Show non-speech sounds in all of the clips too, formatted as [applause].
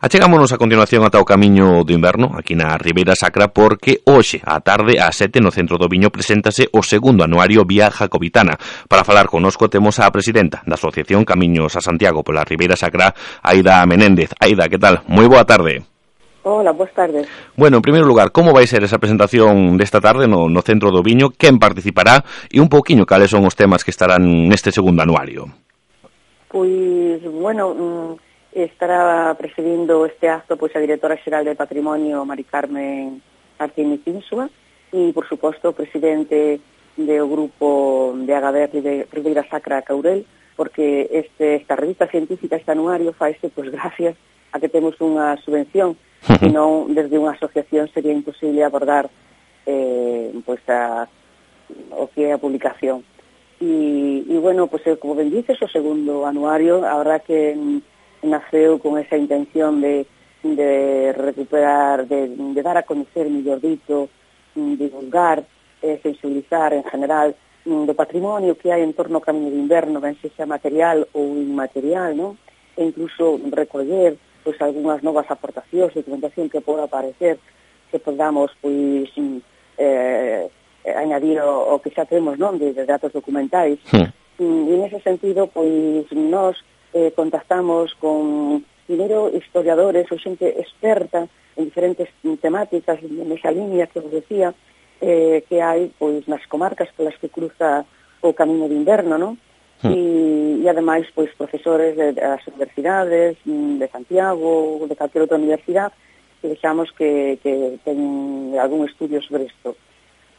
Achegámonos a continuación ata o camiño do inverno aquí na Ribeira Sacra porque hoxe á tarde ás sete no centro do Viño preséntase o segundo anuario Vía Jacobitana. Para falar conosco temos a presidenta da Asociación Camiños a Santiago pola Ribeira Sacra, Aida Menéndez. Aida, que tal? Moi boa tarde. Hola, boas tardes. Bueno, en primeiro lugar, como vai ser esa presentación desta tarde no, no centro do Viño? Quen participará? E un pouquiño cales son os temas que estarán neste segundo anuario? Pois, bueno, mm, estará presidindo este acto pois a directora xeral de Patrimonio, Mari Carmen Artini Pinsua, e, por suposto, o presidente do grupo de Agaber Ribeira Sacra Caurel, porque este, esta revista científica, este anuario, faise pois, gracias a que temos unha subvención, senón desde unha asociación sería imposible abordar eh, pois a, o que é a publicación. E, e bueno, pois, como ben dices, o segundo anuario, a verdad que mm, naceu con esa intención de, de recuperar, de, de dar a coñecer, mellor dito, divulgar, eh, sensibilizar en general mm, do patrimonio que hai en torno ao Camiño de Inverno, ben se xa material ou inmaterial, non? e incluso recoller pois, algunhas novas aportacións, documentación que poda aparecer, que podamos pois, mm, eh, añadir o, o que xa temos non? De, de datos documentais. Sí. E en ese sentido, pois, nós eh, contactamos con primeiro historiadores ou xente experta en diferentes temáticas nesa línea que vos decía eh, que hai pois nas comarcas polas que cruza o camiño de inverno, non? Hmm. E, e ademais pois profesores de, das universidades mm, de Santiago ou de calquera outra universidade que deixamos que, que ten algún estudio sobre isto.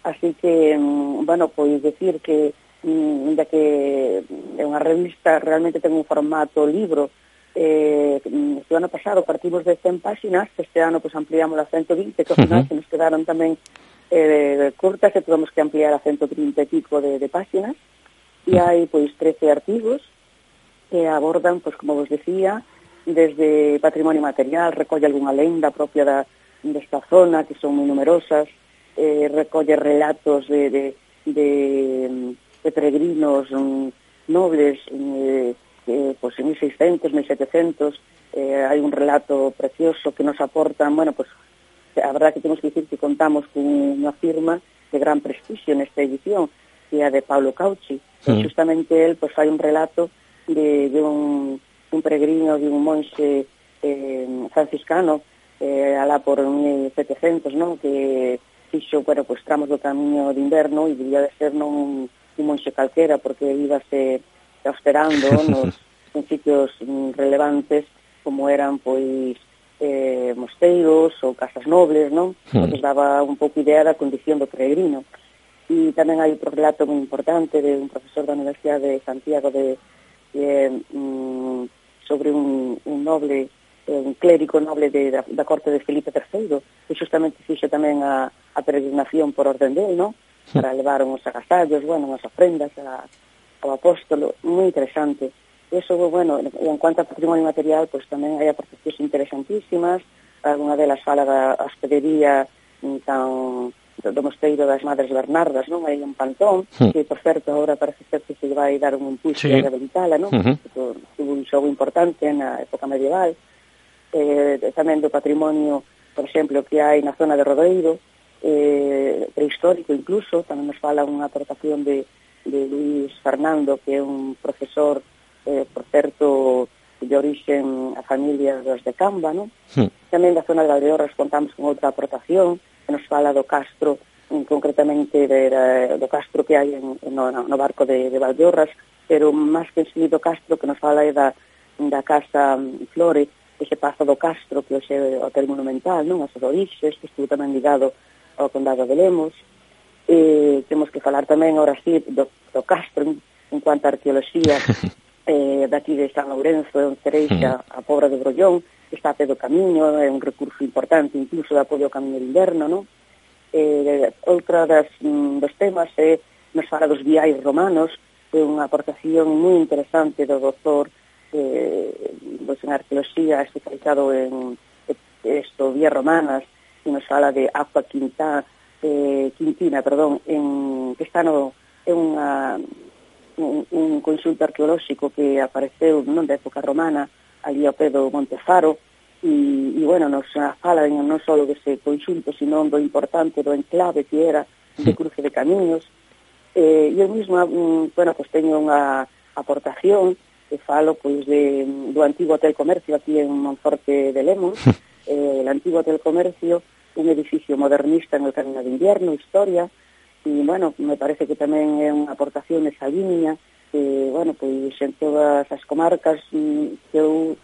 Así que, mm, bueno, pois decir que Mm, inda que é unha revista, realmente ten un formato libro, eh, mm, este ano pasado partimos de 100 páxinas, este ano pues, ampliamos a 120, que ao final uh -huh. se nos quedaron tamén eh, curtas e tuvemos que ampliar a 130 e pico de, de páxinas, e hai pois 13 artigos que abordan, pois como vos decía, desde patrimonio material, recolle algunha lenda propia da, desta zona, que son moi numerosas, eh, recolle relatos de, de, de mm, de peregrinos um, nobles mm, eh, eh, pues en 1600, 1700, eh, hai un relato precioso que nos aportan, bueno, pues a verdad que temos que dicir que contamos con unha firma de gran prestigio nesta edición, que é a de Pablo Cauchi, sí. e justamente el pues, fai un relato de, de un, un peregrino, de un monxe eh, franciscano, eh, alá por 1700, non? que fixo, bueno, pues, tramos do camiño de inverno e debía de ser non un monxe calquera porque íbase austerando [laughs] nos principios mm, relevantes como eran pois eh, mosteiros ou casas nobles, non? Mm. Nos daba un pouco idea da condición do peregrino. E tamén hai outro relato moi importante de un profesor da Universidade de Santiago de, de mm, sobre un, un noble un clérigo noble de, da, da corte de Felipe III, que justamente fixo tamén a, a peregrinación por orden dele, non? para levaron os agasallos, bueno, as ofrendas a, ao apóstolo, moi interesante. Eso, bueno, en cuanto a patrimonio material, pois pues, tamén hai aportacións interesantísimas, alguna delas fala da hospedería mm, tan do mosteiro das Madres Bernardas, non? Hai un pantón, sí. que, por certo, agora parece ser que se vai dar un impulso sí. a rehabilitala, non? Uh -huh. Tuvo un xogo importante na época medieval. Eh, tamén do patrimonio, por exemplo, que hai na zona de Rodeiro, eh, prehistórico incluso, tamén nos fala unha aportación de, de Luis Fernando, que é un profesor, eh, por certo, de orixen a familia dos de Camba, non? Sí. Tamén da zona de Valdeorras contamos con outra aportación, que nos fala do castro, mm, concretamente de, de, do castro que hai en, no, no barco de, de Valdeorras, pero máis que en do castro que nos fala é da, da Casa Flores, ese pazo do Castro, que hoxe é o hotel monumental, non? As orixes, que estuvo tamén ligado ao Condado de Lemos, e temos que falar tamén, ahora sí, do, do Castro, en cuanto a arqueoloxía, [laughs] eh, daqui de San Lourenzo, en Cereixa, hmm. a Pobra de Brollón, está a do camiño, é un recurso importante, incluso de apoio ao camiño de inverno, non? Eh, outra das, mm, dos temas é, eh, nos fala dos viais romanos, é unha aportación moi interesante do doutor eh, pues, en arqueoloxía especializado en esto, vías romanas, unha sala de Aqua Quinta, eh, Quintina, perdón, en, que está no, é unha, un, un consulto arqueolóxico que apareceu non da época romana, ali ao pé do Montefaro, e, e bueno, nos falan non só dese conxunto, sino do importante, do enclave que era, de cruce de camiños. Eh, eu mesmo, mm, bueno, pues teño unha aportación que falo pois, de, do antigo Hotel Comercio aquí en Monforte de Lemos, [laughs] eh, el antigo Hotel Comercio un edificio modernista en el Camino de Invierno, historia, e, bueno, me parece que tamén é unha aportación esa línea, que, bueno, pois en todas as comarcas que eu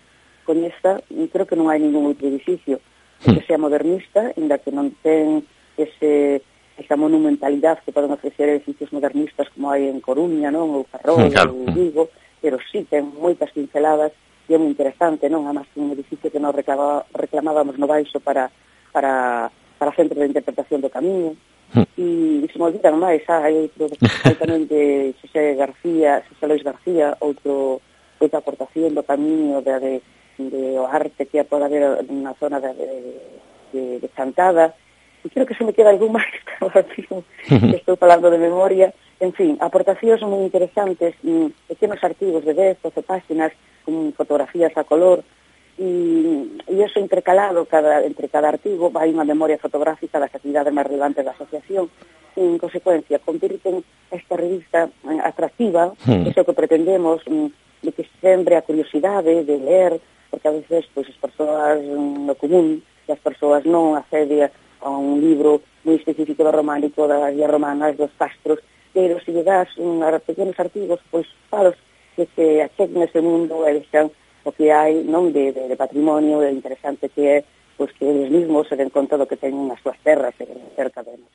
coñeza, creo que non hai ningún outro edificio que hmm. sea modernista, inda que non ten ese esa monumentalidade que poden ofrecer edificios modernistas como hai en Coruña, non, ou Ferrol, hmm, claro. ou Vigo, pero sí ten moitas pinceladas e é moi interesante, non? Además, un edificio que nos reclamaba, reclamábamos no baixo para para, para centros de interpretación do camiño, hmm. e se me olvidan máis, ah, hai outro hai tamén de Xosé García, Xosé Luis García, outro outra aportación do camiño da de, de o arte que pode haber na zona de, de, de, de Chantada, e creo que se me queda algún [laughs] máis [laughs] que estou falando de memoria, en fin, aportacións moi interesantes, mm, pequenos artigos de 10, 12 páxinas, con fotografías a color, e, e eso intercalado cada, entre cada artigo vai unha memoria fotográfica das actividades máis relevantes da asociación e, en consecuencia, convirten esta revista eh, atractiva, mm. iso que pretendemos, mm, de que sempre a curiosidade de ler, porque a veces pois, as persoas mm, no común e as persoas non accede a un libro moi específico do románico, das guías romanas, dos castros, pero se lle das mm, un, pequenos artigos, pois falos que se acheguen ese mundo e deixan sociedade non de, de, de patrimonio, de interesante que é pois que eles mesmos se den conta do que teñen as súas terras eh, cerca de nos.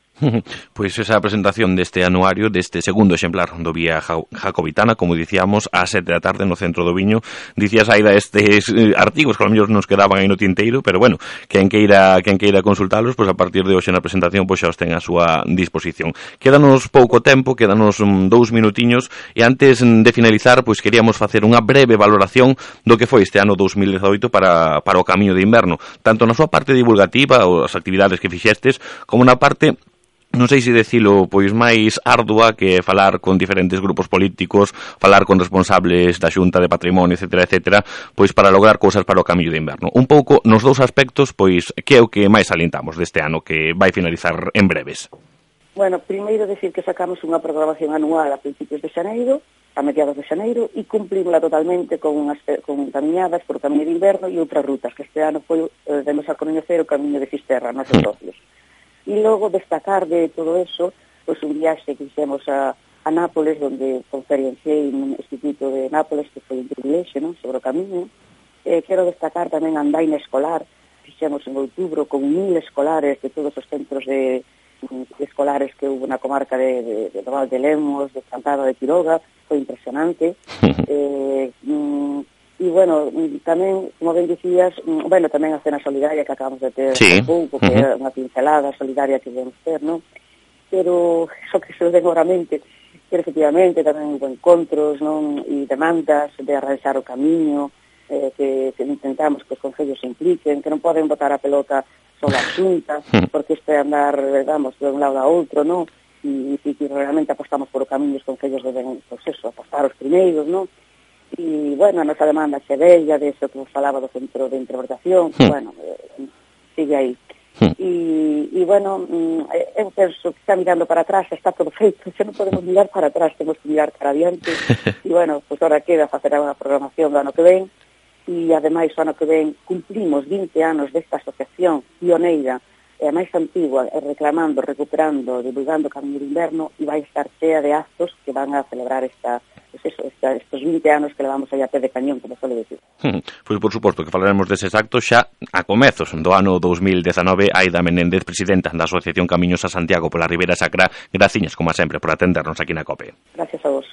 Pois [laughs] esa presentación deste anuario, deste segundo exemplar do Vía Jacobitana, como dicíamos, a sete da tarde no centro do Viño, dicías aí da estes eh, artigos que a mellor nos quedaban aí no tinteiro, pero bueno, quen queira, quen queira consultalos, pois a partir de hoxe na presentación pois xa os ten a súa disposición. Quédanos pouco tempo, quédanos mm, dous minutiños, e antes de finalizar, pois queríamos facer unha breve valoración do que foi este ano 2018 para, para o camiño de inverno, tanto na súa parte divulgativa ou as actividades que fixestes, como na parte non sei se decilo pois máis ardua que falar con diferentes grupos políticos, falar con responsables da Xunta de Patrimonio, etc, etc, pois para lograr cousas para o camiño de inverno. Un pouco nos dous aspectos, pois que é o que máis alentamos deste ano que vai finalizar en breves. Bueno, primeiro decir que sacamos unha programación anual a principios de xaneiro, a mediados de xaneiro e cumplimos totalmente con, unhas, eh, con camiñadas por camiño de inverno e outras rutas, que este ano foi, eh, demos a coñecer o camiño de Fisterra, nosos socios. E logo destacar de todo eso, pois un viaxe que fixemos a, a Nápoles, onde conferenciei nun instituto de Nápoles, que foi un privilexio non? sobre o camiño. Eh, quero destacar tamén a andaina escolar, fixemos en outubro con mil escolares de todos os centros de, de escolares que houve na comarca de, de, de Val de Lemos, de Cantada de Quiroga, foi impresionante. [laughs] eh, mm, e bueno, tamén, como ben dicías, mm, bueno, tamén a cena solidaria que acabamos de ter sí. pouco, que uh -huh. é unha pincelada solidaria que debemos ter, non? Pero iso que se ven oramente, que efectivamente tamén hubo encontros, non? E demandas de arranxar o camiño, eh, que, que intentamos que os concellos se impliquen, que non poden botar a pelota só a xunta, porque este andar, vamos, de un lado a outro, non? e, e que realmente apostamos por o camiño os concellos deben, pois eso, apostar os primeiros, non? E, bueno, a nosa demanda xe bella de eso que vos falaba do centro de interpretación, mm. bueno, eh, sigue aí. Hmm. Mm. Eh, e, e, bueno, eu penso que está mirando para atrás, está todo feito, [laughs] xa non podemos mirar para atrás, temos que mirar para adiante, e, [laughs] bueno, pois pues, ahora queda facer a programación do ano que ven, e, ademais, o ano que ven cumplimos 20 anos desta asociación pioneira é a máis antigua, é reclamando, recuperando, divulgando o camiño de inverno e vai estar chea de actos que van a celebrar esta, pues eso, esta, estes 20 anos que levamos aí a pé de cañón, como suele decir. Pois, por suposto, que falaremos deses actos xa a comezos do ano 2019. Aida Menéndez, presidenta da Asociación Camiños a Santiago pola Ribeira Sacra. Graciñas, como sempre, por atendernos aquí na COPE. Gracias a vos.